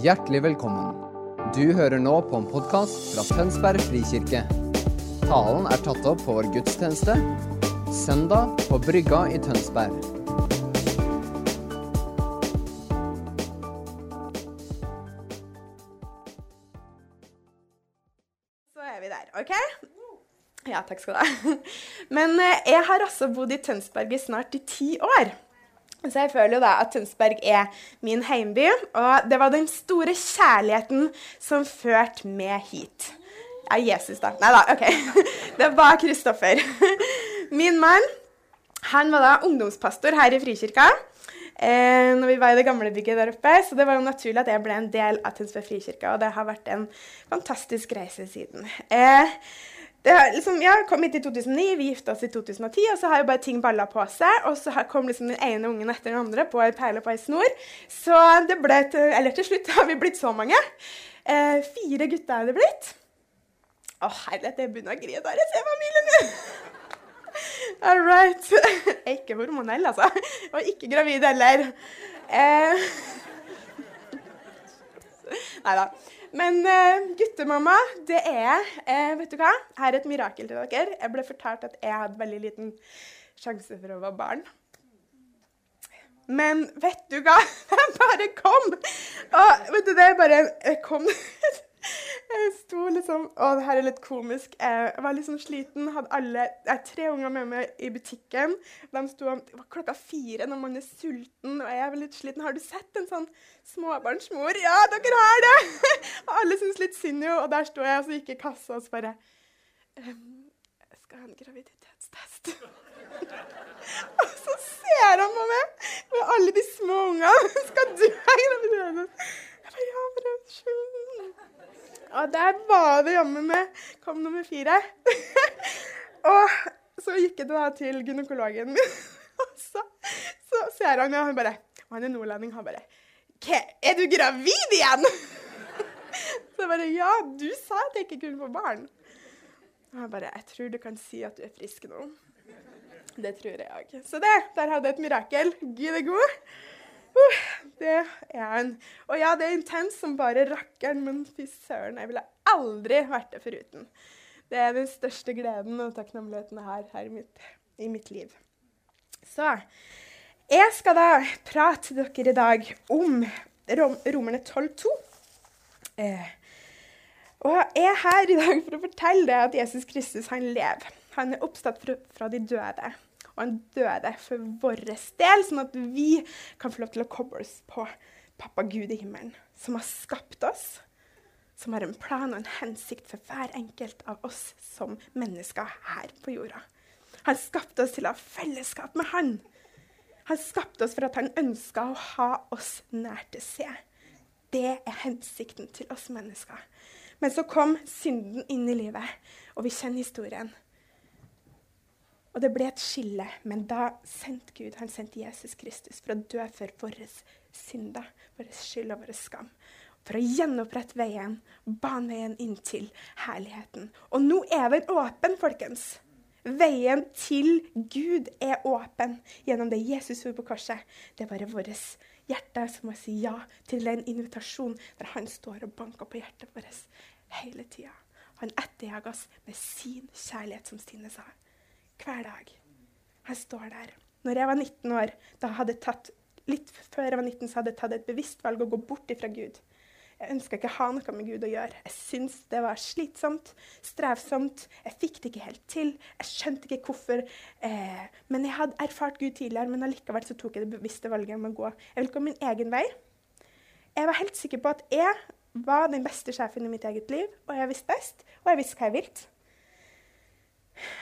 Hjertelig velkommen. Du hører nå på en podkast fra Tønsberg frikirke. Talen er tatt opp på vår gudstjeneste søndag på Brygga i Tønsberg. Så er vi der, OK? Ja, takk skal du ha. Men eh, jeg har også bodd i Tønsberg i snart i ti år. Så jeg føler jo da at Tønsberg er min heimby, og det var den store kjærligheten som førte meg hit. Ja, Jesus, da. Nei da, OK. Det var Kristoffer. Min mann han var da ungdomspastor her i Frikirka eh, når vi var i det gamle bygget der oppe. Så det var jo naturlig at jeg ble en del av Tønsberg frikirke, og det har vært en fantastisk reise siden. Eh, har liksom, ja, kom hit i 2009, vi gifta oss i 2010, og så har jo bare ting balla på seg. Og så har- kom liksom den ene ungen etter den andre på ei perle på ei snor. Så det ble til, eller til slutt har vi blitt så mange. Eh, fire gutter er det blitt. Å, herlighet, jeg begynner å grine bare jeg ser familien min. All right. Jeg er ikke hormonell, altså. Og ikke gravid heller. Eh. Nei da. Men uh, guttemamma, det er uh, Vet du hva? Her er et mirakel til dere. Jeg ble fortalt at jeg hadde veldig liten sjanse for å være barn. Men vet du hva? Jeg bare kom! Og vet du, det er bare Jeg kom Jeg sto liksom Å, det her er litt komisk. Jeg var liksom sliten. Hadde alle Jeg tre unger med meg i butikken. De sto Det var klokka fire når man er sulten, og jeg er litt sliten. Har du sett en sånn småbarnsmor? Ja, dere har det! Og alle syns litt synd jo, og der sto jeg, og så gikk jeg i kassa og så bare «Ehm, Jeg skal ha en graviditetstest. og så ser han på meg med alle de små ungene. Skal du ha graviditetstest? Jeg bare, ja, bare unnskyld. Og der var det jammen med kom nummer fire. og så gikk jeg da til gynekologen min, og så, så ser han og han bare Og han er nordlending. Han bare «Hva, Er du gravid igjen? så jeg bare Ja, du sa at jeg ikke kunne få barn. Og han bare Jeg tror du kan si at du er frisk nå. Det tror jeg òg. Så det, der hadde jeg et mirakel. Gud er god. Uh, det er han. Og ja, det er intens som bare rakkeren, men fy søren, jeg ville aldri vært det foruten. Det er den største gleden og takknemligheten jeg har her i mitt, i mitt liv. Så jeg skal da prate til dere i dag om rom, Romerne 12,2. Eh, og jeg er her i dag for å fortelle deg at Jesus Kristus han lever. Han er oppstått fra de døde. Og han døde for vår del, sånn at vi kan få lov til å koble oss på pappa Gud i himmelen, som har skapt oss, som har en plan og en hensikt for hver enkelt av oss som mennesker her på jorda. Han skapte oss til å ha fellesskap med han. Han skapte oss for at han ønska å ha oss nær til seg. Det er hensikten til oss mennesker. Men så kom synden inn i livet, og vi kjenner historien. Og det ble et skille, men da sendte Gud han sendte Jesus Kristus for å dø for våre synder, vår skyld og vår skam. For å gjenopprette veien, bane veien inn til herligheten. Og nå er den åpen, folkens. Veien til Gud er åpen gjennom det Jesus gjorde på korset. Det er bare vårt hjerte som må si ja til den invitasjonen der han står og banker på hjertet vårt hele tida. Han etterjager oss med sin kjærlighet, som Stine sa hver dag. Han står der. Når jeg var 19 år, da hadde jeg tatt, litt før jeg var 19, så hadde jeg tatt et bevisst valg å gå bort ifra Gud. Jeg ønska ikke å ha noe med Gud å gjøre. Jeg syntes det var slitsomt, strevsomt. Jeg fikk det ikke helt til. Jeg skjønte ikke hvorfor. Eh, men jeg hadde erfart Gud tidligere, men allikevel så tok jeg det bevisste valget om å gå. Jeg ville gå min egen vei. Jeg var helt sikker på at jeg var den beste sjefen i mitt eget liv, og jeg visste best, og jeg visste hva jeg ville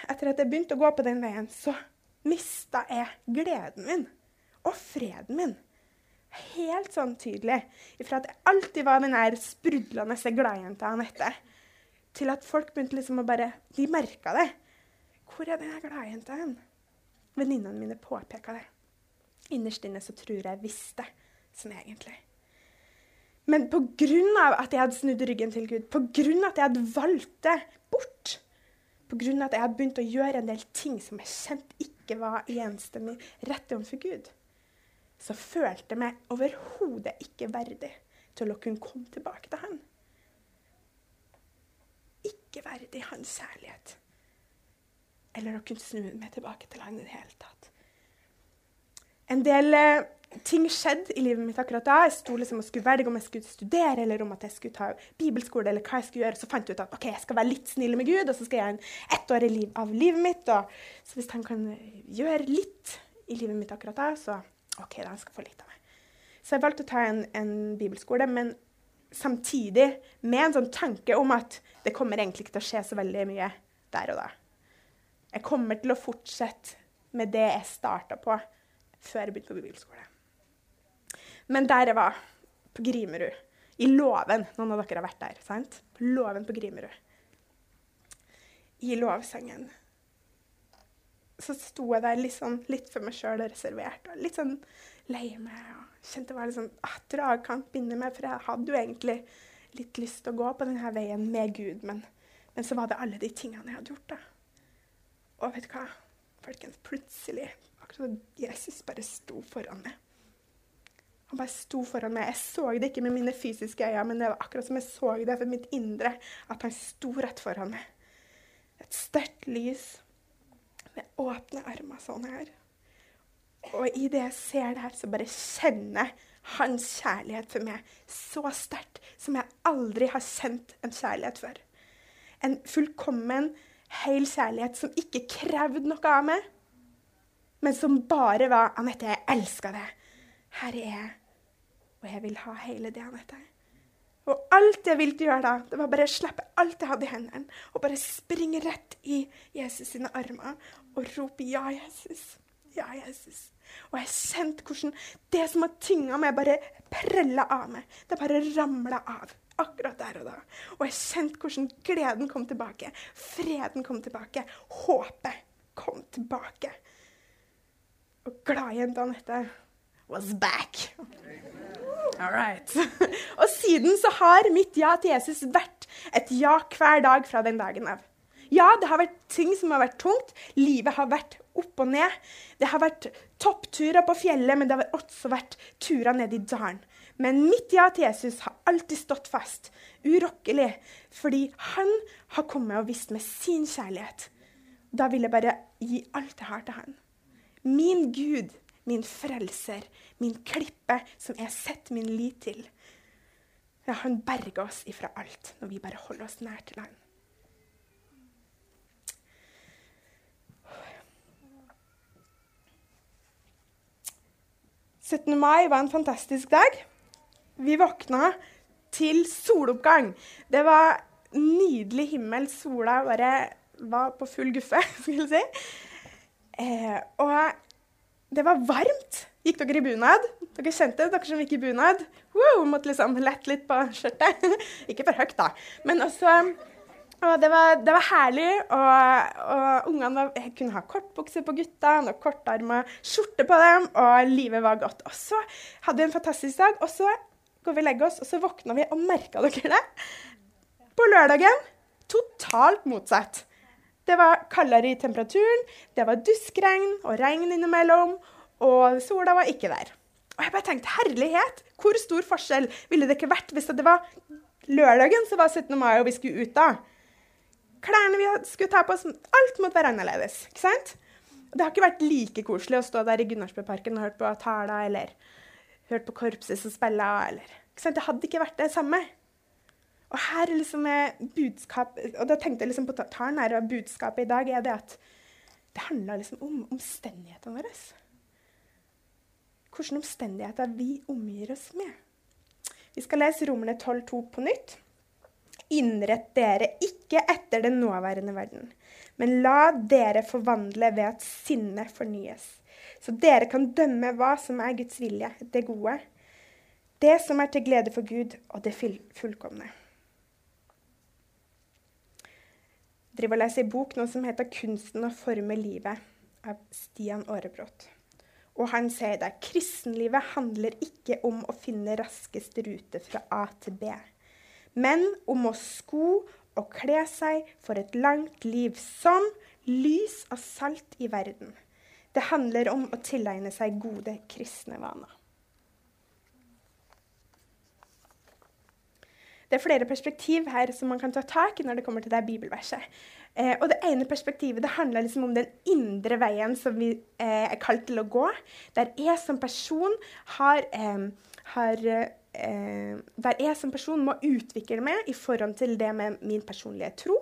etter at jeg begynte å gå på den veien, så mista jeg gleden min og freden min. Helt sånn tydelig. Fra at jeg alltid var den der sprudlende gladjenta Anette, til at folk begynte liksom å bare De merka det. Hvor er den gladjenta hen? Venninnene mine påpeka det. Innerst inne så tror jeg visste som egentlig. Men pga. at jeg hadde snudd ryggen til Gud, pga. at jeg hadde valgt det bort, pga. at jeg hadde begynt å gjøre en del ting som jeg kjente ikke var enstemmig rett overfor Gud, så følte jeg meg overhodet ikke verdig til å kunne komme tilbake til han. Ikke verdig hans kjærlighet. Eller å kunne snu meg tilbake til han i det hele tatt. En del eh, ting skjedde i livet mitt akkurat da. Jeg sto liksom og skulle velge om jeg skulle studere eller om at jeg skulle ta bibelskole. eller hva jeg skulle gjøre. Så fant jeg ut at ok, jeg skal være litt snill med Gud, og så skal jeg ha en ett år liv av livet mitt. Og, så hvis han kan gjøre litt i livet mitt akkurat da, så ok, da han skal få litt av meg. Så jeg valgte å ta en, en bibelskole, men samtidig med en sånn tanke om at det kommer egentlig ikke til å skje så veldig mye der og da. Jeg kommer til å fortsette med det jeg starta på før jeg begynte på bibelskole. Men der jeg var, på Grimerud, i låven Noen av dere har vært der, sant? På låven på Grimerud. I lovsangen. Så sto jeg der liksom, litt for meg sjøl og reservert. Og litt sånn lei meg. og Kjente det var litt sånn ah, dragkamp inni meg, for jeg hadde jo egentlig litt lyst til å gå på denne veien med Gud, men, men så var det alle de tingene jeg hadde gjort. da. Og vet du hva? Folkens, plutselig akkurat Jesus bare sto foran meg. Han bare sto foran meg. Jeg så det ikke med mine fysiske øyne, men det var akkurat som jeg så det for mitt indre, at han sto rett foran meg. Et sterkt lys med åpne armer sånn her. Og i det jeg ser det her, så bare kjenner jeg hans kjærlighet for meg så sterkt som jeg aldri har kjent en kjærlighet før. En fullkommen, hel kjærlighet som ikke krevde noe av meg, men som bare var 'Anette, jeg elsker deg. Her er jeg, og jeg vil ha hele det, Anette.' Og alt jeg ville gjøre da, det var bare å slippe alt jeg hadde i hendene, og bare springe rett i Jesus sine armer og rope 'Ja, Jesus'. Ja, Jesus. Og jeg kjente hvordan det som har tynga meg, bare prella av meg. Det bare ramla av akkurat der og da. Og jeg kjente hvordan gleden kom tilbake, freden kom tilbake, håpet kom tilbake. Og gladjenta Anette was back. All right. og siden så har mitt ja til Jesus vært et ja hver dag fra den dagen av. Ja, det har vært ting som har vært tungt. Livet har vært opp og ned. Det har vært toppturer på fjellet, men det har også vært turer ned i dalen. Men mitt ja til Jesus har alltid stått fast, urokkelig, fordi han har kommet og vist meg sin kjærlighet. Da vil jeg bare gi alt jeg har til han. Min Gud, min frelser, min klippe, som jeg setter min lit til. Ja, han berger oss ifra alt når vi bare holder oss nær til han. 17. mai var en fantastisk dag. Vi våkna til soloppgang. Det var nydelig himmel. Sola bare var på full guffe, skulle jeg si. Eh, og det var varmt. Gikk dere i bunad? Dere kjente dere som gikk i bunad? Wow, måtte liksom lette litt på skjørtet. Ikke for høyt, da. Men også og det var, det var herlig. Og, og ungene var, kunne ha kortbukse på guttene og kortarma skjorte på dem, og livet var godt. Og så hadde vi en fantastisk dag, og så går vi og legger oss, og så våkna vi, og merka dere det? På lørdagen totalt motsatt. Det var kaldere i temperaturen, det var duskregn og regn innimellom, og sola var ikke der. Og jeg bare tenkte herlighet, hvor stor forskjell ville det ikke vært hvis det var lørdagen som var 17. mai og vi skulle ut da? klærne vi skulle ta på oss. Alt måtte være annerledes. ikke sant? Det har ikke vært like koselig å stå der i Gunnarsbøparken og hørt på taler eller hørt på korpset som spiller. Eller, ikke sant? Det hadde ikke vært det samme. Og her liksom er budskap, og da tenkte jeg liksom på talen her, og budskapet i dag er det at det handler liksom om omstendighetene våre. Hvilke omstendigheter vi omgir oss med. Vi skal lese Romerne 12,2 på nytt. Innrett dere ikke etter den nåværende verden, men la dere forvandle ved at sinnet fornyes, så dere kan dømme hva som er Guds vilje, det gode, det som er til glede for Gud, og det fullkomne. Jeg driver og leser en bok nå som heter 'Kunsten å forme livet' av Stian Aarebrot. Og han sier det. Kristenlivet handler ikke om å finne raskest rute fra A til B men om å sko og kle seg for et langt liv som lys og salt i verden. Det handler om å tilegne seg gode kristne vaner. Det er flere perspektiv her som man kan ta tak i når det kommer til det bibelverset. Eh, og det ene perspektivet det handler liksom om den indre veien som vi eh, er kalt til å gå. Der jeg som person har, eh, har eh, Der jeg som person må utvikle meg i forhold til det med min personlige tro.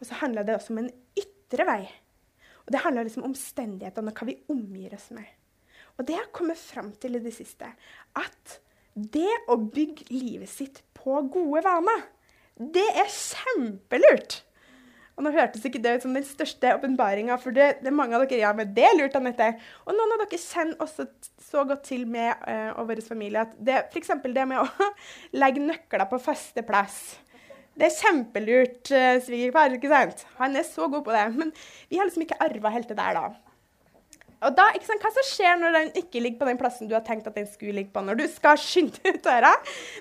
Og så handler det også om en ytre vei. Og det handler liksom om omstendighetene og hva vi omgir oss med. Og det har kommet fram til i det siste at det å bygge livet sitt på gode vaner, det er kjempelurt. Og nå hørtes ikke det ut som den største åpenbaringa, for det, det, er mange av dere ja, men det er lurt, Anette. Og noen av dere kjenner også så godt til med uh, og vår familie at det f.eks. det med å legge nøkler på faste plass. Det er kjempelurt, uh, svigerfar. ikke sant? Han er så god på det. Men vi har liksom ikke arva helt det der, da. Og da, ikke sant, Hva som skjer når den ikke ligger på den plassen du har tenkt at den skulle ligge på, når du skal skynde ut døra?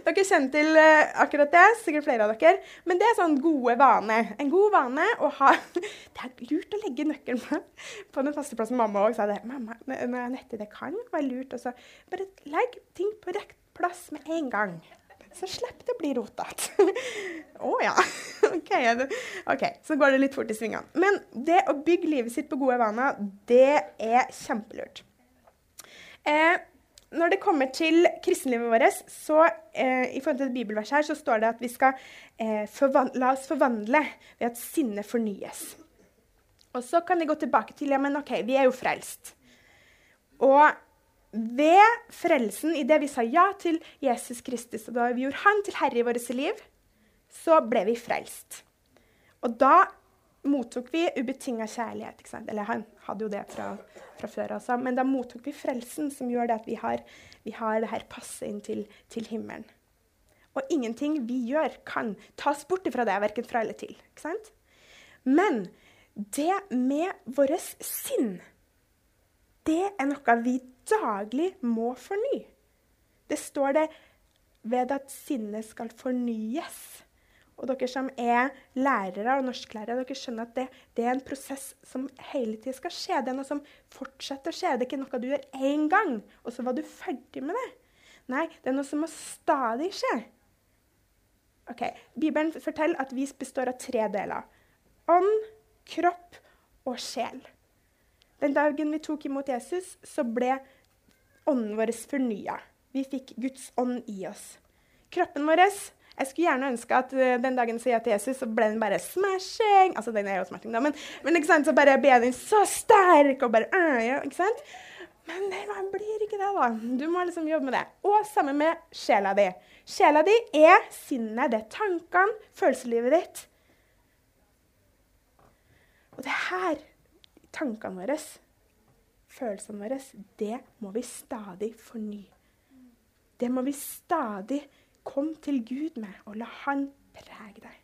Dere kjenner til uh, akkurat det, sikkert flere av dere. Men det er sånn gode vane. En god vane å ha Det er lurt å legge nøkkelen på, den faste plassen. Mamma òg sa det. Mamma, Nette, det kan være lurt. Og så bare legg ting på rett plass med en gang så slipper det å bli rotete. Å oh, ja. okay, OK, så går det litt fort i svingene. Men det å bygge livet sitt på gode vaner, det er kjempelurt. Eh, når det kommer til kristenlivet vårt, så eh, i forhold til et bibelvers her, så står det at vi skal eh, la oss forvandle ved at sinnet fornyes. Og så kan de gå tilbake til ja, men OK, vi er jo frelst. Og ved frelsen, idet vi sa ja til Jesus Kristus, og da vi gjorde han til herre i vårt liv, så ble vi frelst. Og da mottok vi ubetinga kjærlighet. ikke sant? Eller han hadde jo det fra, fra før, altså. Men da mottok vi frelsen, som gjør det at vi har, vi har det her passet inn til, til, himmelen. Og ingenting vi gjør, kan tas bort fra det, verken fra eller til. ikke sant? Men det med vårt sinn, det er noe vi daglig må forny. Det står det ved at sinnet skal fornyes. Og dere som er lærere og norsklærere, dere skjønner at det, det er en prosess som hele tida skal skje. Det er noe som fortsetter å skje. Det er ikke noe du gjør én gang, og så var du ferdig med det. Nei, det er noe som må stadig skje. Ok, Bibelen forteller at vi består av tre deler. Ånd, kropp og sjel. Den dagen vi tok imot Jesus, så ble ånden vår fornya. Vi fikk Guds ånd i oss. Kroppen vår jeg skulle gjerne ønske at uh, den dagen jeg sier til Jesus, så ble den bare smashing. Altså, den er jo smashing, da, men, men ikke sant? så bare ble den så sterk. og bare, øh, ikke sant? Men det blir ikke det, da. Du må liksom jobbe med det. Og sammen med sjela di. Sjela di er sinnet, det er tankene, følelseslivet ditt. Og det her, tankene våre følelsene våre, det må vi stadig forny. Det må vi stadig komme til Gud med og la Han prege deg.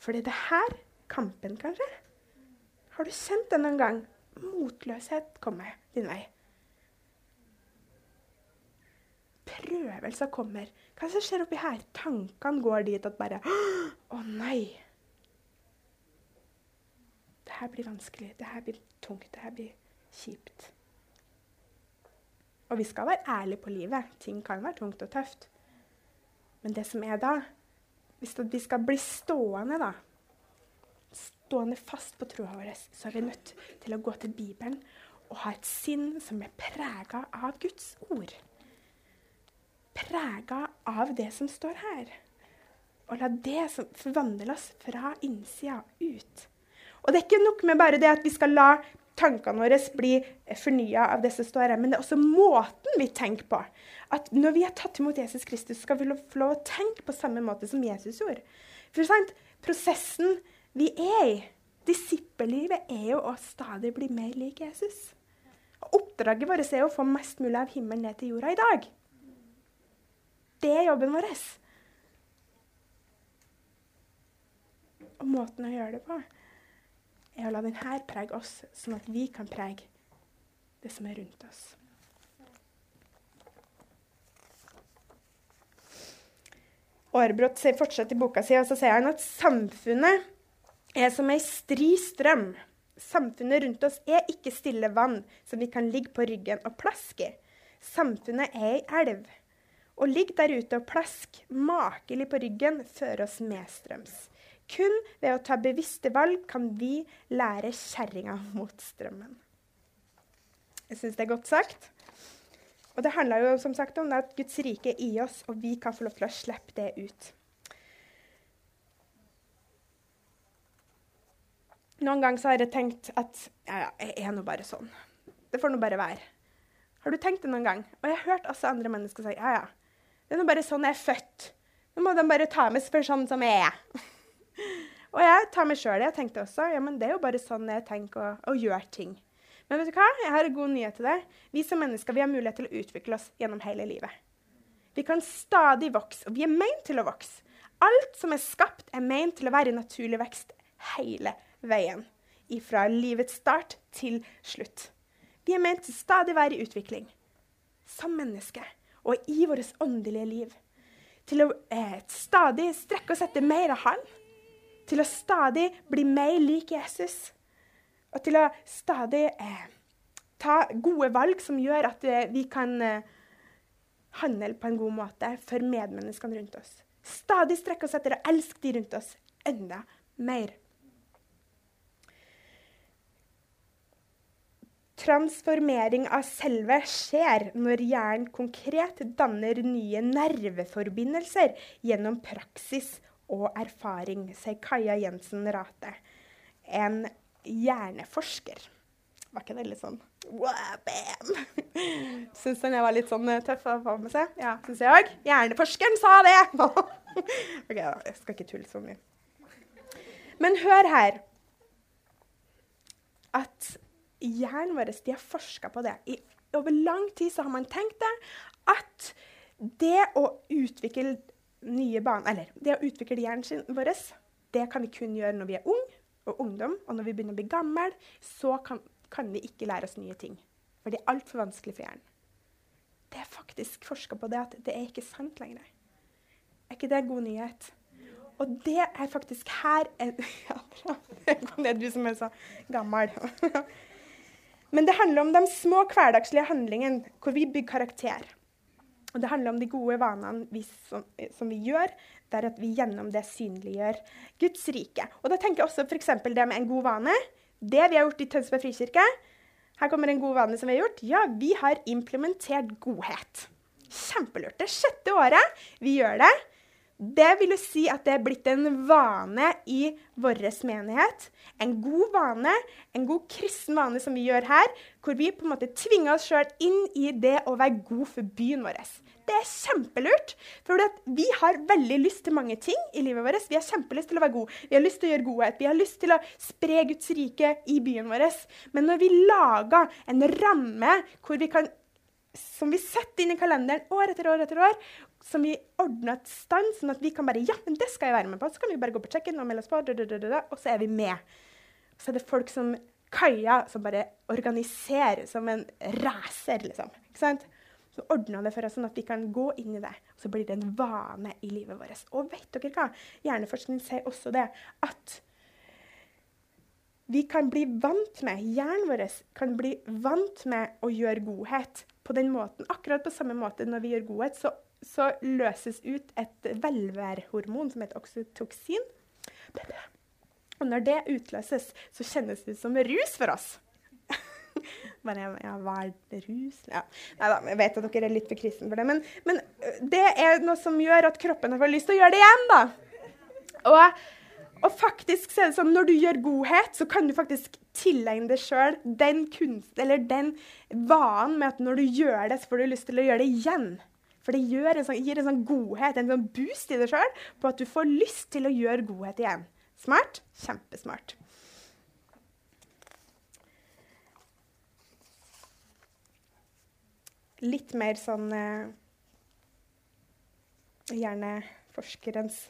For det er det her kampen, kanskje. Har du kjent det noen gang? Motløshet kommer din vei. Prøvelser kommer. Hva som skjer oppi her? Tankene går dit at bare Å, nei! Her blir vanskelig. Det her blir tungt. Det her blir kjipt. Og vi skal være ærlige på livet. Ting kan være tungt og tøft. Men det som er da Hvis vi skal bli stående, da Stående fast på troa vår, så er vi nødt til å gå til Bibelen og ha et sinn som er prega av Guds ord. Prega av det som står her. Og la det som forvandle oss fra innsida ut. Og det er ikke nok med bare det at vi skal la tankene våre bli fornya av det som står her. Men det er også måten vi tenker på. At når vi har tatt imot Jesus Kristus, skal vi få lov å tenke på samme måte som Jesus gjorde. For sant, Prosessen vi er i, disippellivet, er jo å stadig bli mer lik Jesus. Og Oppdraget vårt er å få mest mulig av himmelen ned til jorda i dag. Det er jobben vår. Og måten å gjøre det på er å la denne prege oss, sånn at vi kan prege det som er rundt oss. Aarbrot sier fortsatt i boka si, og så sier han at samfunnet er som ei stri strøm. Samfunnet rundt oss er ikke stille vann som vi kan ligge på ryggen og plaske i. Samfunnet er ei elv. Å ligge der ute og plaske makelig på ryggen fører oss medstrøms. Kun ved å ta bevisste valg kan vi lære kjerringa mot strømmen. Jeg syns det er godt sagt. Og det handler jo som sagt om at Guds rike er i oss, og vi kan få lov til å slippe det ut. Noen ganger har jeg tenkt at ja, ja, jeg er nå bare sånn. Det får nå bare være. Har du tenkt det noen gang? Og jeg har hørt også andre mennesker si ja, ja. Det er nå bare sånn jeg er født. Nå må de bare ta meg for sånn som jeg er. og jeg tar meg sjøl i Jeg tenkte også ja, men det er jo bare sånn jeg tenker å, å gjøre ting. Men vet du hva? Jeg har en god nyhet til deg. Vi som mennesker vi har mulighet til å utvikle oss gjennom hele livet. Vi kan stadig vokse, og vi er ment til å vokse. Alt som er skapt, er ment til å være i naturlig vekst hele veien. Fra livets start til slutt. Vi er ment til stadig være i utvikling. Som menneske og i vårt åndelige liv. Til å eh, stadig strekke oss etter mer av Han. Til å stadig bli mer lik Jesus. Og til å stadig eh, ta gode valg som gjør at eh, vi kan eh, handle på en god måte for medmenneskene rundt oss. Stadig strekke oss etter å elske de rundt oss enda mer. Transformering av selve skjer når hjernen konkret danner nye nerveforbindelser gjennom praksis og erfaring, sier Kaja Jensen Rate, en hjerneforsker. Var ikke det litt sånn wow, bam? Syns den var litt sånn eh, tøff å få med seg? Ja, syns jeg òg. Hjerneforskeren sa det! OK, da. Jeg skal ikke tulle så mye. Men hør her at hjernen vår de har forska på det. I, over lang tid så har man tenkt det, at det å utvikle nye baner, eller det å utvikle hjernen vår, det kan vi kun gjøre når vi er ung og ungdom. Og når vi begynner å bli gammel, så kan, kan vi ikke lære oss nye ting. For det er altfor vanskelig for hjernen. Det er faktisk forska på det at det er ikke sant lenger. Er ikke det god nyhet? Og det er faktisk her en, ja, Det er du som er så gammel. Men det handler om de små hverdagslige handlingene hvor vi bygger karakter. Og det handler om de gode vanene vi, som, som, vi gjør, der at vi gjennom det synliggjør Guds rike. Og da tenker jeg også f.eks. det med en god vane. Det vi har gjort i Tønsberg frikirke. Her kommer en god vane som vi har gjort. Ja, vi har implementert godhet. Kjempelurt. Det sjette året vi gjør det. Det vil jo si at det er blitt en vane i vår menighet. En god vane, en god kristen vane som vi gjør her, hvor vi på en måte tvinger oss sjøl inn i det å være god for byen vår. Det er kjempelurt, for vi har veldig lyst til mange ting i livet vårt. Vi har kjempelyst til å være gode, vi har lyst til å gjøre godhet, vi har lyst til å spre Guds rike i byen vår. Men når vi lager en ramme hvor vi kan som vi setter inn i kalenderen år etter år, etter år, som vi ordner et stand, sånn at vi kan bare Ja, men det skal jeg være med på. Så kan vi bare gå på check-in og melde oss på, og så er vi med. Så er det folk som Kaja, som bare organiserer som en racer, liksom. Ikke sant? Så ordner det for oss, sånn at vi kan gå inn i det. Og så blir det en vane i livet vårt. Og vet dere hva? Hjerneforskning sier også det at vi kan bli vant med, hjernen vår kan bli vant med å gjøre godhet på den måten. Akkurat på samme måte når vi gjør godhet, så så løses ut et velværhormon som heter oksytoksin. Og når det utløses, så kjennes det som rus for oss. Bare, ja, hva er rus? Ja. Nei jeg vet at dere er litt for kristne for det. Men, men, det er noe som gjør at kroppen har lyst til å gjøre det igjen, da. Og, og faktisk så er det sånn, når du gjør godhet, så kan du faktisk tilegne deg sjøl den kunst, eller den vanen med at når du gjør det, så får du lyst til å gjøre det igjen. For det en sånn, gir en sånn godhet, en sånn boost i deg sjøl, på at du får lyst til å gjøre godhet igjen. Smart? Kjempesmart. Litt mer sånn eh, Hjerneforskerens,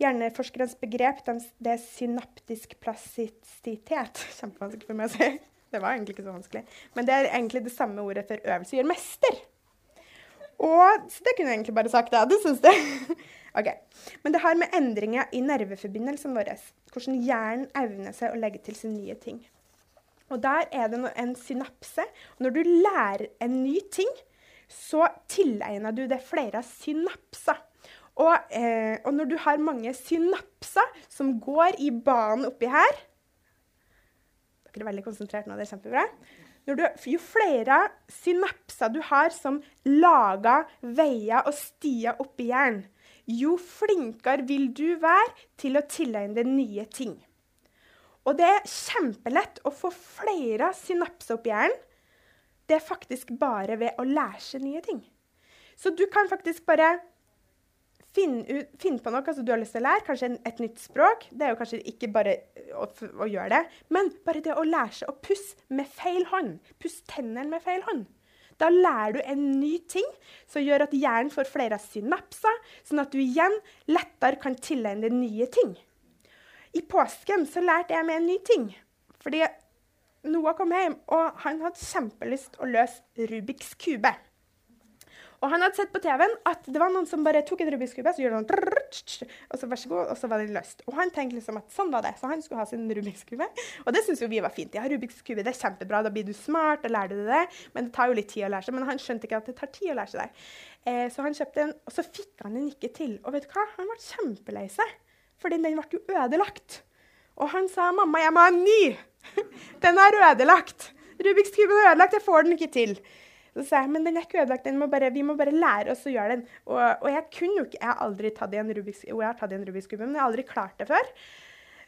hjerneforskerens begrep, det er synaptisk plastisitet. Kjempevanskelig for meg å si. Det var egentlig ikke så vanskelig. Men det er egentlig det samme ordet for øvelse gjør mester. Og så det kunne jeg egentlig bare sagt, ja. Du syns det? ok. Men det har med endringer i nerveforbindelsen vår, hvordan hjernen evner seg å legge til seg nye ting. Og der er det en synapse. Når du lærer en ny ting, så tilegner du det flere synapser. Og, eh, og, når du har mange synapser som går i banen oppi her Dere er veldig konsentrert nå, det er kjempebra. Du, jo flere synapser du har som lager veier og stier oppi hjernen, jo flinkere vil du være til å tilegne deg nye ting. Og det er kjempelett å få flere synapser oppi hjernen. Det er faktisk bare ved å lære seg nye ting. Så du kan faktisk bare Finn, finn, på noe som du har lyst til å lære, kanskje et nytt språk. Det er jo kanskje ikke bare å, å, gjøre det, men bare det å lære seg å pusse med feil hånd. Pusse tennene med feil hånd. Da lærer du en ny ting som gjør at hjernen får flere synapser, sånn at du igjen lettere kan tilegne deg nye ting. I påsken så lærte jeg meg en ny ting. Fordi Noah kom hjem, og han hadde kjempelyst å løse Rubiks kube. Og han hadde sett på TV-en at det var noen som bare tok en Rubiks kube, så gjorde han og så vær så god, og så var den løst. Og han tenkte liksom at sånn var det, så han skulle ha sin Rubiks kube. Og det syntes jo vi var fint. Ja, Rubiks kube det er kjempebra, da blir du smart, da lærer du det. Men det tar jo litt tid å lære seg. Men han skjønte ikke at det tar tid å lære seg det. Eh, så han kjøpte en, og så fikk han den ikke til. Og vet du hva? Han ble kjempelei seg, fordi den ble jo ødelagt. Og han sa 'mamma, jeg må ha en ny'. den er ødelagt. Rubiks kube er ødelagt, jeg får den ikke til. Så sa jeg men den er ikke ødelagt, må bare, vi må bare lære oss å gjøre den. Og, og jeg kunne jo ikke, jeg har aldri tatt i en Rubiks, jo, jeg har tatt i en Rubiks kube, men jeg har aldri klart det før.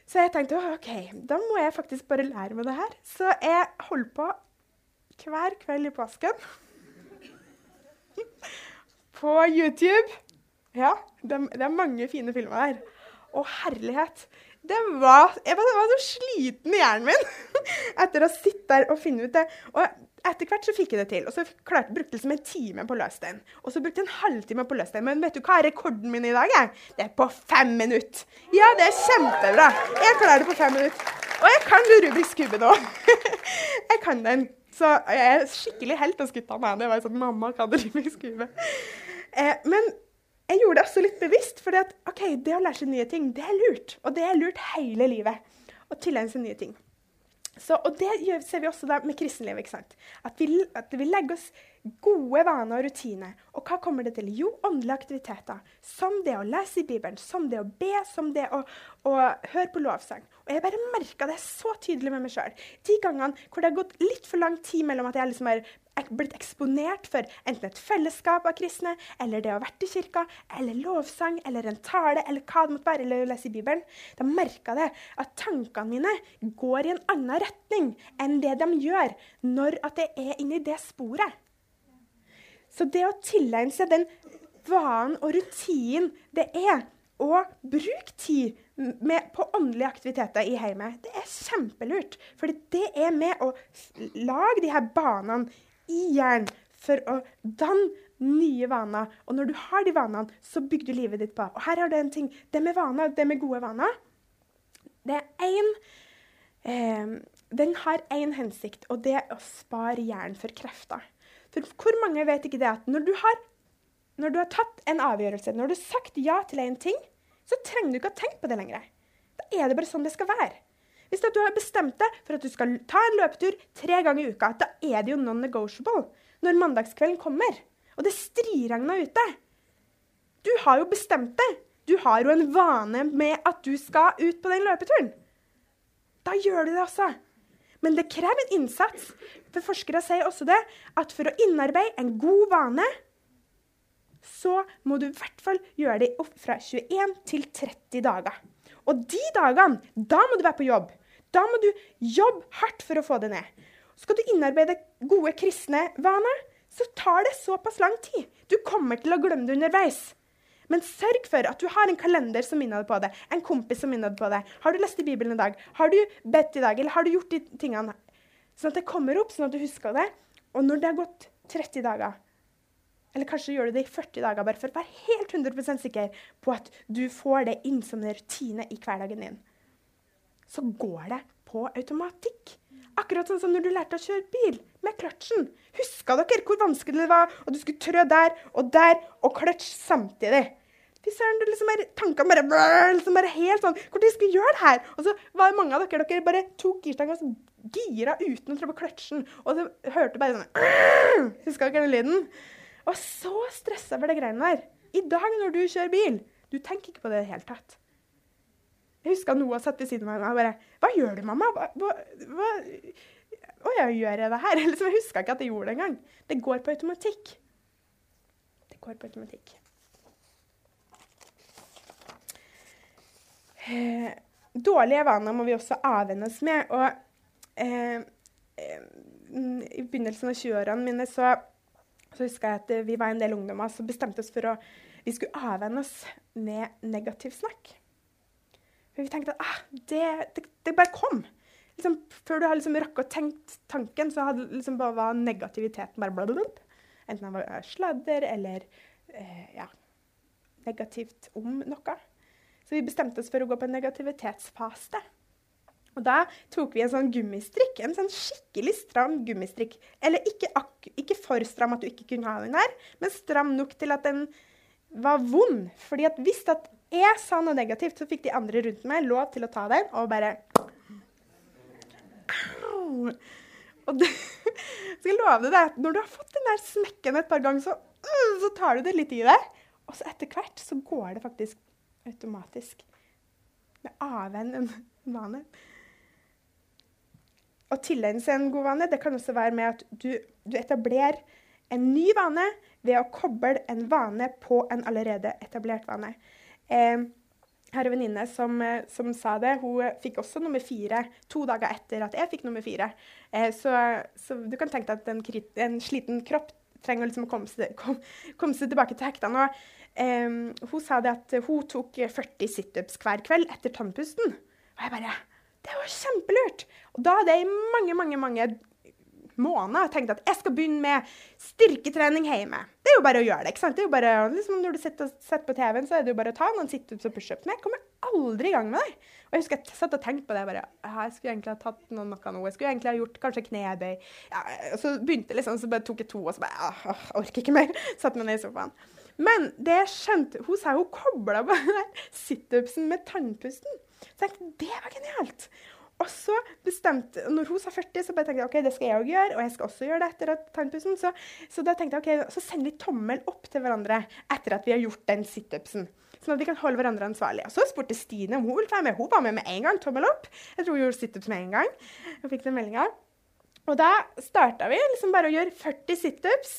Så jeg tenkte OK, da må jeg faktisk bare lære meg det her. Så jeg holdt på hver kveld i påsken på YouTube. Ja, det, det, er mange fine filmer der. Å, herlighet. Det var, jeg var, det var så sliten i hjernen min etter å sitte der og finne ut det. Og etter hvert så fikk jeg det til. Og så klarte, brukte jeg liksom en time på den. Og så brukte jeg en halvtime på den. Men vet du hva er rekorden min i dag? Jeg? Det er på fem minutter. Ja, det er kjempebra. Jeg klarer det på fem minutter. Og jeg kan Rubiks kube nå. jeg kan den. Så jeg er skikkelig helt hos gutta meg. Det var sånn Mamma kan Rubiks kube. Eh, men jeg gjorde det også litt bevisst. For okay, det å lære seg nye ting, det er lurt. Og det er lurt hele livet. Å tilegne seg nye ting. Så, og det ser vi også med kristenlivet. ikke sant? At vi, at vi legger oss gode vaner og rutiner. Og hva kommer det til? Jo, åndelige aktiviteter. Som det å lese i Bibelen, som det å be, som det å, å høre på lovsang. Og jeg bare merka det så tydelig med meg sjøl. De gangene hvor det har gått litt for lang tid mellom at jeg liksom har blitt eksponert for enten et fellesskap av kristne, eller det å ha vært i kirka, eller lovsang, eller en tale, eller hva det måtte være, eller å lese i Bibelen, da merka jeg at tankene mine går i en annen retning enn det de gjør når at jeg er inne i det sporet. Så det å tilegne seg den vanen og rutinen det er å bruke tid med, på åndelige aktiviteter i heimet, det er kjempelurt. For det er med å lage de her banene i hjernen for å danne nye vaner. Og når du har de vanene, så bygger du livet ditt på. Og her har du en ting. Det med vaner, det med gode vaner, det er én eh, Den har én hensikt, og det er å spare hjernen for krefter. For hvor mange vet ikke det at når du har, når du har tatt en avgjørelse, når du har sagt ja til en ting, så trenger du ikke å tenke på det lenger. Da er det bare sånn det skal være. Hvis du har bestemt deg for at du skal ta en løpetur tre ganger i uka, da er det jo non-negotiable når mandagskvelden kommer, og det striregna ute. Du har jo bestemt det. Du har jo en vane med at du skal ut på den løpeturen. Da gjør du det også. Men det krever en innsats. For forskere sier også det, at for å innarbeide en god vane, så må du i hvert fall gjøre det opp fra 21 til 30 dager. Og de dagene, da må du være på jobb. Da må du jobbe hardt for å få det ned. Skal du innarbeide gode kristne vaner, så tar det såpass lang tid. Du kommer til å glemme det underveis. Men sørg for at du har en kalender som minner deg på det. En kompis som minner deg på det. Har du lest i Bibelen i dag? Har du bedt i dag? Eller har du gjort de tingene? Sånn at det kommer opp, sånn at du husker det. Og når det har gått 30 dager, eller kanskje gjør du det i 40 dager, bare for å være helt 100% sikker på at du får det inn som en rutine i hverdagen din, så går det på automatikk. Akkurat sånn som når du lærte å kjøre bil med kløtsjen. Huska dere hvor vanskelig det var? Og du skulle trø der og der og kløtsj samtidig. Fy søren, liksom tankene bare, brrr, liksom bare helt sånn Hvor skal vi gjøre det her? Og så var det mange av dere dere bare tok girstanga og så gira uten å trå på kløtsjen. Og så hørte bare sånn Huska dere den lyden? Og så stressa over det greiene der. I dag når du kjører bil, du tenker ikke på det i det hele tatt. Jeg husker Noah satt ved siden av meg og bare 'Hva gjør du, mamma?' Hva, hva, hva? Å ja, gjør jeg det her? Liksom, jeg huska ikke at jeg gjorde det engang. Det går på automatikk. Det går på automatikk. Eh, dårlige vaner må vi også avvenne oss med. Og eh, eh, i begynnelsen av 20-årene mine så, så husker jeg at vi var en del ungdommer som bestemte oss for å vi skulle avvenne oss med negativ snakk. For vi tenkte at ah, det, det, det, bare kom. Liksom, før du har liksom rakk å tenkt tanken, så hadde liksom bare var negativiteten bare blablabla. Enten han var sladder eller eh, ja, negativt om noe. Så vi bestemte oss for å gå på en negativitetsfase. Og da tok vi en sånn gummistrikk, en sånn skikkelig stram gummistrikk. Eller ikke, ikke, for stram at du ikke kunne ha den der, men stram nok til at den var vond. Fordi at hvis at jeg sa noe negativt, så fikk de andre rundt meg lov til å ta den og bare Og det, skal love deg at når du har fått den der smekken et par ganger, så, uh, så tar du det litt i deg. Og så etter hvert så går det faktisk automatisk. Med avvenn en vane. Å tilegne seg en god vane det kan også være med at du, du etablerer en ny vane ved å koble en vane på en allerede etablert vane. Eh, er en venninne som, eh, som, sa det. Hun fikk også nummer fire to dager etter at jeg fikk nummer fire. Eh, så, så, du kan tenke deg at en, en sliten kropp trenger liksom å komme seg, kom, komme seg tilbake til hektene. Og, eh, hun sa det at hun tok 40 situps hver kveld etter tannpusten. Og jeg bare det var kjempelurt! Og da hadde jeg i mange, mange, mange måneder tenkt at jeg skal begynne med styrketrening hjemme. Det er jo bare å gjøre det. ikke sant? Det er jo bare, liksom Når du sitter, sitter på TV-en, så er det jo bare å ta noen situps og pushups. Men jeg kommer aldri i gang med det. Og jeg husker jeg satt og tenkte på det. bare, Jeg skulle egentlig ha tatt noe, nå. Jeg skulle egentlig ha gjort kanskje knebøy. Ja, så begynte liksom, så bare tok jeg to, og så bare ja, Jeg orker ikke mer. Satt meg ned i sofaen. Men det jeg skjønte, hun sa hun kobla på situpsen med tannpusten. Så jeg tenkte det var genialt. Og så bestemte, når hun sa 40, så bare tenkte jeg ok, det skal jeg òg gjøre. Og jeg skal også gjøre det etter tannpussen. Så, så, da tenkte jeg ok, så sender vi tommel opp til hverandre etter at vi har gjort den situpsen. Sånn at vi kan holde hverandre ansvarlig. Og så spurte Stine om hun ville være med. Hun var med med en gang. Tommel opp. Jeg tror hun gjorde situps med en gang. Jeg fikk den meldinga. Og da starta vi liksom bare å gjøre 40 situps.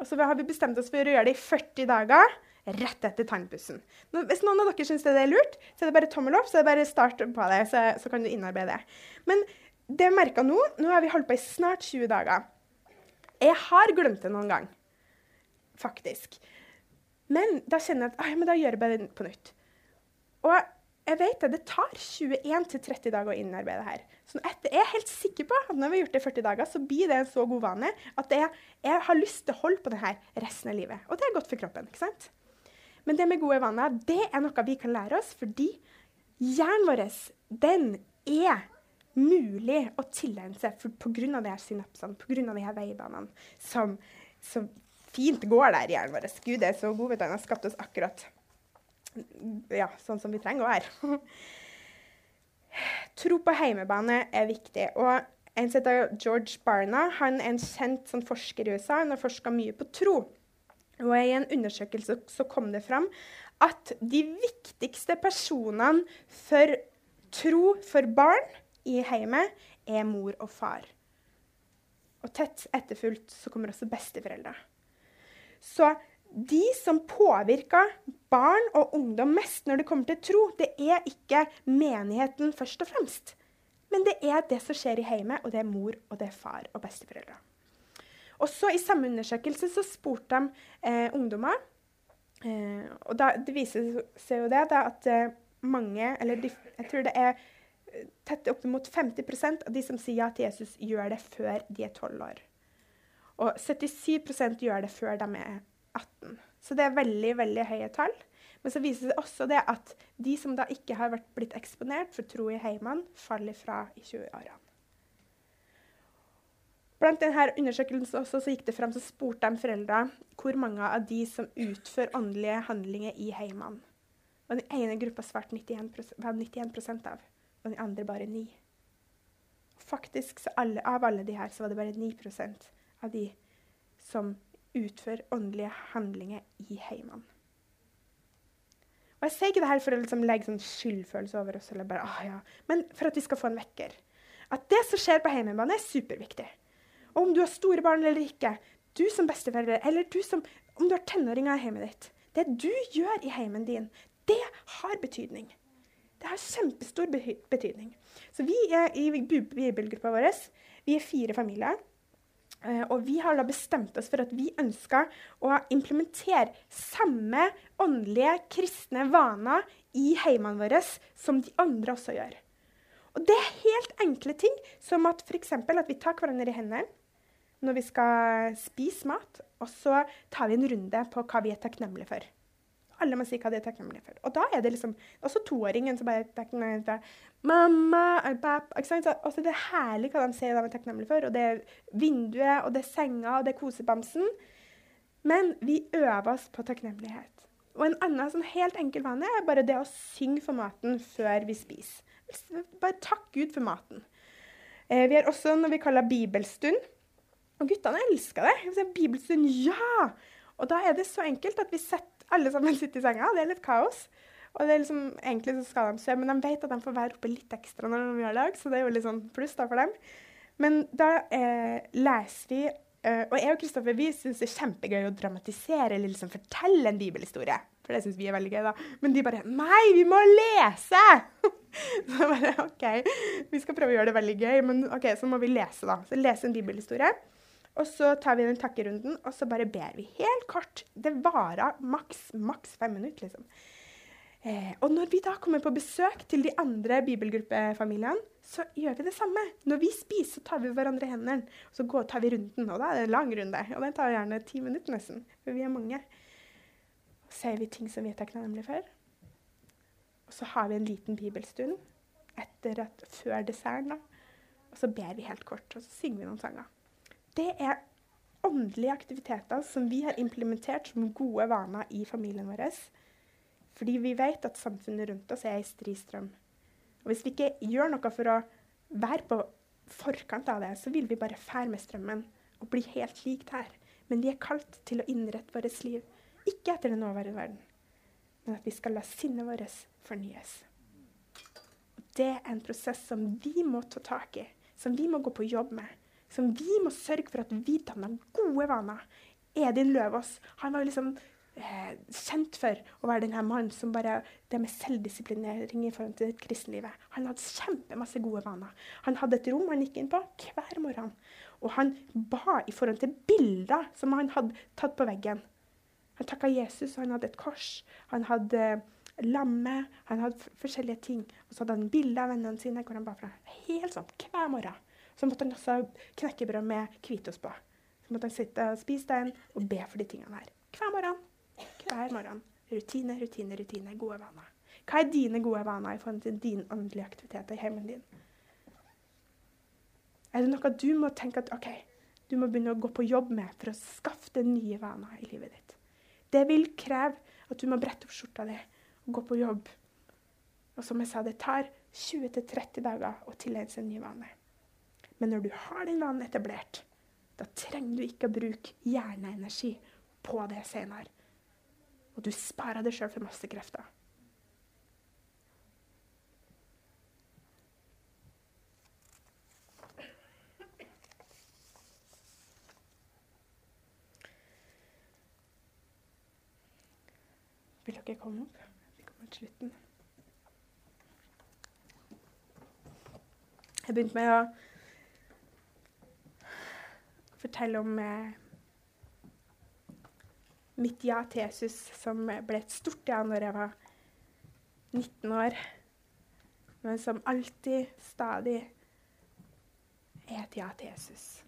Og så har vi bestemt oss for å gjøre det i 40 dager rett etter tannpussen. Hvis noen av dere syns det er lurt, så er det bare tommel opp, så er det bare start på det, så, så kan du innarbeide det. Men det jeg merka nå Nå har vi holdt på i snart 20 dager. Jeg har glemt det noen gang, faktisk. Men da kjenner jeg at da gjør jeg bare det på nytt. Og jeg vet det, det tar 21-30 dager å innarbeide det her. Så etter, jeg er helt sikker på at når vi har gjort det i 40 dager, så blir det en så god vane at jeg, jeg har lyst til å holde på det her resten av livet. Og det er godt for kroppen. ikke sant? Men det med gode vaner det er noe vi kan lære oss, fordi hjernen vår den er mulig å tilegne seg pga. de synapsene, pga. de her veibanene som, som, fint går der i hjernen vår. Gud er så god, vet du. Han har skapt oss akkurat ja, sånn som vi trenger å være. Tro på heimebane er viktig. og en som heter George Barna han er en kjent sånn, forsker i USA. Han har forska mye på tro. Og I en undersøkelse så kom det fram at de viktigste personene for tro for barn i heimet er mor og far. Og tett etterfulgt så kommer også besteforeldre. Så de som påvirker barn og ungdom mest når det kommer til tro, det er ikke menigheten først og fremst. Men det er det som skjer i heimet, og det er mor og det er far og besteforeldre. Også I samme undersøkelse så spurte de eh, ungdommer eh, og da, Det viser seg jo det da, at eh, mange, eller de, jeg tror det er tett tett oppimot 50% av de som sier ja til Jesus, gjør det før de er 12 år. Og 77% gjør det før de er 18. Så det er veldig veldig høye tall. Men så viser det også det at de som da ikke har vært blitt eksponert for tro i heimene, faller fra i 20-årene. Blant denne undersøkelsen også, så gikk det frem, så spurte de foreldra hvor mange av de som utfører åndelige handlinger i heimene. Og Den ene gruppa svarte 91, var 91% av, og den andre bare 9 Faktisk, alle, Av alle de her så var det bare 9% av de som utfører åndelige handlinger i heimene. Og Jeg sier ikke det her for å liksom legge sånn skyldfølelse over oss, eller bare, ah, ja. men for at vi skal få en vekker. At det som skjer på hjemmebane, er superviktig. Om du har store barn eller ikke, du som besteforelder, eller du som, om du har tenåringer i hjemmet ditt Det du gjør i heimen din, det har betydning. Det har kjempestor betydning. Så vi er i bibelgruppa vår vi er fire familier. Uh, og vi har da bestemt oss for at vi ønsker å implementere samme åndelige, kristne vaner i heimene våre som de andre også gjør. Og det er helt enkle ting, som at f.eks. at vi tar hverandre i hendene når vi skal spise mat, og så tar vi en runde på hva vi er takknemlige for. Alle må si hva de er takknemlige for. Og da er det liksom også toåringen som bare er mamma, pap, ikke sant? Altså, det er herlig hva de sier de er takknemlige for. Og det er vinduet, og det er senga, og det er kosebamsen. Men vi øver oss på takknemlighet. Og en annen sånn helt enkel vane er bare det å synge for maten før vi spiser. Bare takk Gud for maten. Eh, vi har også noe vi kaller bibelstund. Og guttene elsker det. Bibelstund, ja! Og da er det så enkelt at vi setter alle sammen sitter i senga. Det er litt kaos. Og det er liksom, Egentlig så skal de sove, men de vet at de får være oppe litt ekstra når de gjør lag, så det er jo litt sånn pluss da for dem. Men da eh, leser vi eh, Og jeg og Kristoffer vi syns det er kjempegøy å dramatisere eller liksom fortelle en bibelhistorie. For det syns vi er veldig gøy, da. Men de bare Nei, vi må lese! så bare OK, vi skal prøve å gjøre det veldig gøy, men OK, så må vi lese, da. Så lese en bibelhistorie. Og så tar vi den takkerunden, og så bare ber vi helt kort. Det varer maks, maks fem minutter, liksom. Eh, og når vi da kommer på besøk til de andre bibelgruppefamiliene, så gjør vi det samme. Når vi spiser, så tar vi hverandre i hendene, og så går, tar vi runden. Og da er det en lang runde. Og den tar gjerne ti minutter nesten, for vi er mange. Og sier vi ting som vi er takknemlige for. Og så har vi en liten bibelstund etter at, før desserten. da. Og så ber vi helt kort, og så synger vi noen sanger det er åndelige aktiviteter som vi har implementert som gode vaner i familien vår. Fordi vi vet at samfunnet rundt oss er i stri strøm. Og hvis vi ikke gjør noe for å være på forkant av det, så vil vi bare fære med strømmen og bli helt likt her. Men vi er kalt til å innrette vårt liv, ikke etter den nåværende verden, men at vi skal la sinnet vårt fornyes. Og det er en prosess som vi må ta tak i, som vi må gå på jobb med som vi må sørge for at vi danner gode vaner. Edin Løvaas han var liksom eh, kjent for å være denne mannen som bare Det med selvdisiplinering i forhold til kristenlivet. Han hadde kjempemasse gode vaner. Han hadde et rom han gikk inn på hver morgen. Og han ba i forhold til bilder som han hadde tatt på veggen. Han takka Jesus, og han hadde et kors. Han hadde lamme. Han hadde forskjellige ting. Og så hadde han bilder av vennene sine hvor han ba fra. Helt sånn hver morgen. Så måtte han også knekkebrød med hvitost på. Så måtte han sitte og spise den og be for de tingene her. Hver morgen. Hver morgen. Rutine, rutine, rutine. Gode vaner. Hva er dine gode vaner i forhold til din åndelige aktivitet i heimen din? Er det noe du må tenke at ok, du må begynne å gå på jobb med for å skaffe deg nye vaner i livet ditt? Det vil kreve at du må brette opp skjorta di og gå på jobb. Og som jeg sa, det tar 20-30 dager å tilegne seg en ny vane. Men når du har den vanen etablert, da trenger du ikke å bruke hjerneenergi på det senere. Og du sparer deg sjøl for masse krefter. Vil dere komme opp? Vi kommer til slutten. Jeg begynte med å fortelle om eh, mitt ja til Jesus, som ble et stort ja når jeg var 19 år, men som alltid, stadig er et ja til Jesus.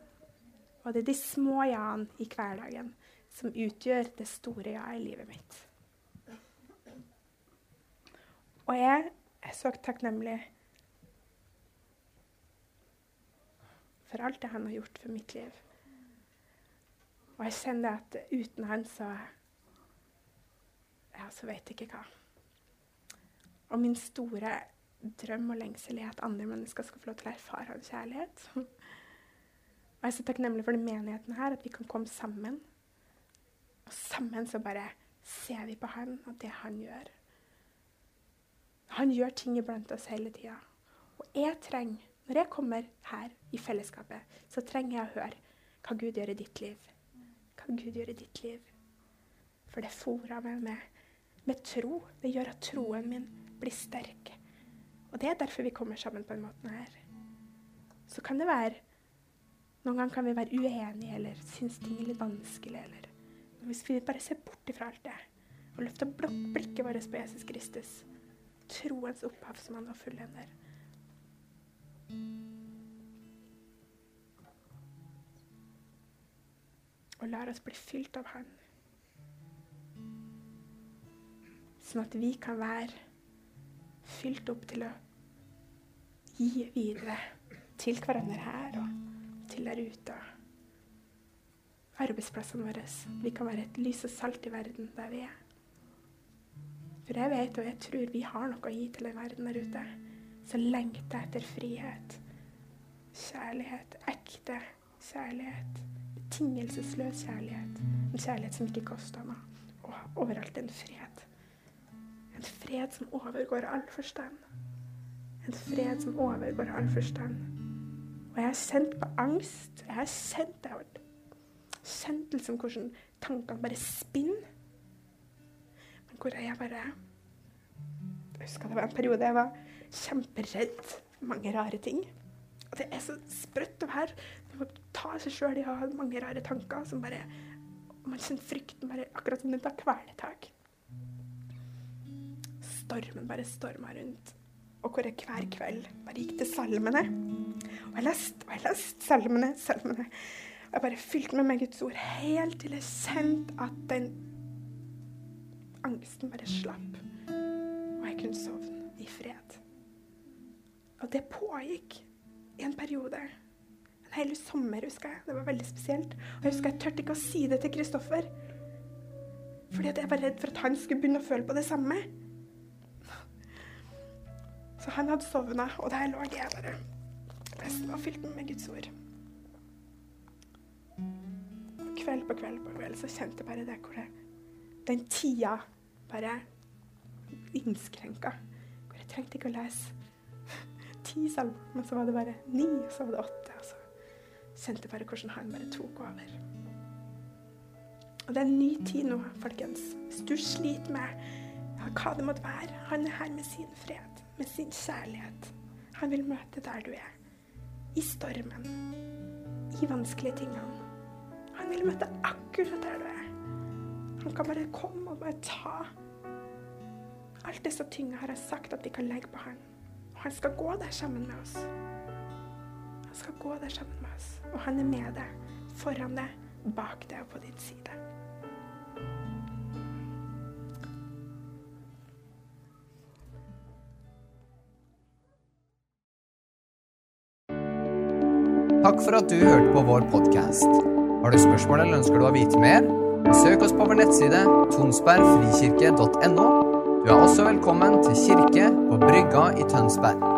Og det er de små ja-ene i hverdagen som utgjør det store ja i livet mitt. Og jeg er så takknemlig for alt det han har gjort for mitt liv. Og jeg kjenner at uten han så Ja, så vet jeg ikke hva. Og min store drøm og lengsel er at andre mennesker skal få lov til å erfare hans kjærlighet. Og jeg er så takknemlig for den menigheten her, at vi kan komme sammen. Og sammen så bare ser vi på han og det han gjør. Han gjør ting iblant oss hele tida. Og jeg trenger, når jeg kommer her i fellesskapet, så trenger jeg å høre hva Gud gjør i ditt liv. Hva Gud gjør i ditt liv. For det fôrer meg med, med tro. Det gjør at troen min blir sterk. Og det er derfor vi kommer sammen på den måten her. Så kan det være Noen ganger kan vi være uenige eller synes ting er litt vanskelig. Eller. Hvis vi bare ser bort ifra alt det og løfter blikket vårt på Jesus Kristus, troens opphavsmann og fullender Og lar oss bli fylt av Han. Sånn at vi kan være fylt opp til å gi videre til hverandre her og til der ute. Arbeidsplassene våre. Vi kan være et lys og salt i verden der vi er. For jeg vet og jeg tror vi har noe å gi til den verden der ute. Så lengter jeg etter frihet. Kjærlighet. Ekte kjærlighet. Betingelsesløs kjærlighet. En kjærlighet som ikke koster noe. Og overalt en fred. En fred som overgår all forstand. En fred som overgår all forstand. Og jeg har sendt på angst. Jeg har Jeg det. Kjent liksom hvordan tankene bare spinner. Men hvor jeg bare Jeg husker det var en periode jeg var kjemperedd mange rare ting. Og det er så sprøtt å være. Ta seg sjøl i å ha mange rare tanker som bare Man kjenner frykten bare akkurat som den tar kvelertak. Stormen bare storma rundt. Og hvor jeg hver kveld bare gikk til salmene. Og jeg leste og jeg leste salmene, salmene. Og jeg bare fylte meg Guds ord helt til jeg kjente at den angsten bare slapp. Og jeg kunne sovne i fred. Og det pågikk i en periode. En hel sommer, husker jeg. Det var veldig spesielt. Og jeg husker jeg turte ikke å si det til Kristoffer. Fordi at jeg var redd for at han skulle begynne å føle på det samme. Så han hadde sovna, og der lå jeg bare Resten var fylt med Guds ord. Og Kveld på kveld på kveld så kjente jeg bare det hvor det, den tida bare innskrenka. Hvor jeg trengte ikke å lese ti salmer, men så var det bare ni, og så var det åtte. Kjente bare hvordan han bare tok over. Og det er en ny tid nå, folkens. Hvis du sliter med ja, hva det måtte være, han er her med sin fred med sin kjærlighet. Han vil møte der du er. I stormen. I vanskelige tingene. Han vil møte akkurat der du er. Han kan bare komme og bare ta alt det så tynge har jeg sagt at vi kan legge på han. Og han skal gå der sammen med oss. Skal gå der sammen med oss. Og han er med deg, foran deg, bak deg og på din side. Takk for at du hørte på vår podkast. Har du spørsmål eller ønsker du å vite mer? Søk oss på vår nettside tonsbergfrikirke.no. Du er også velkommen til kirke på Brygga i Tønsberg.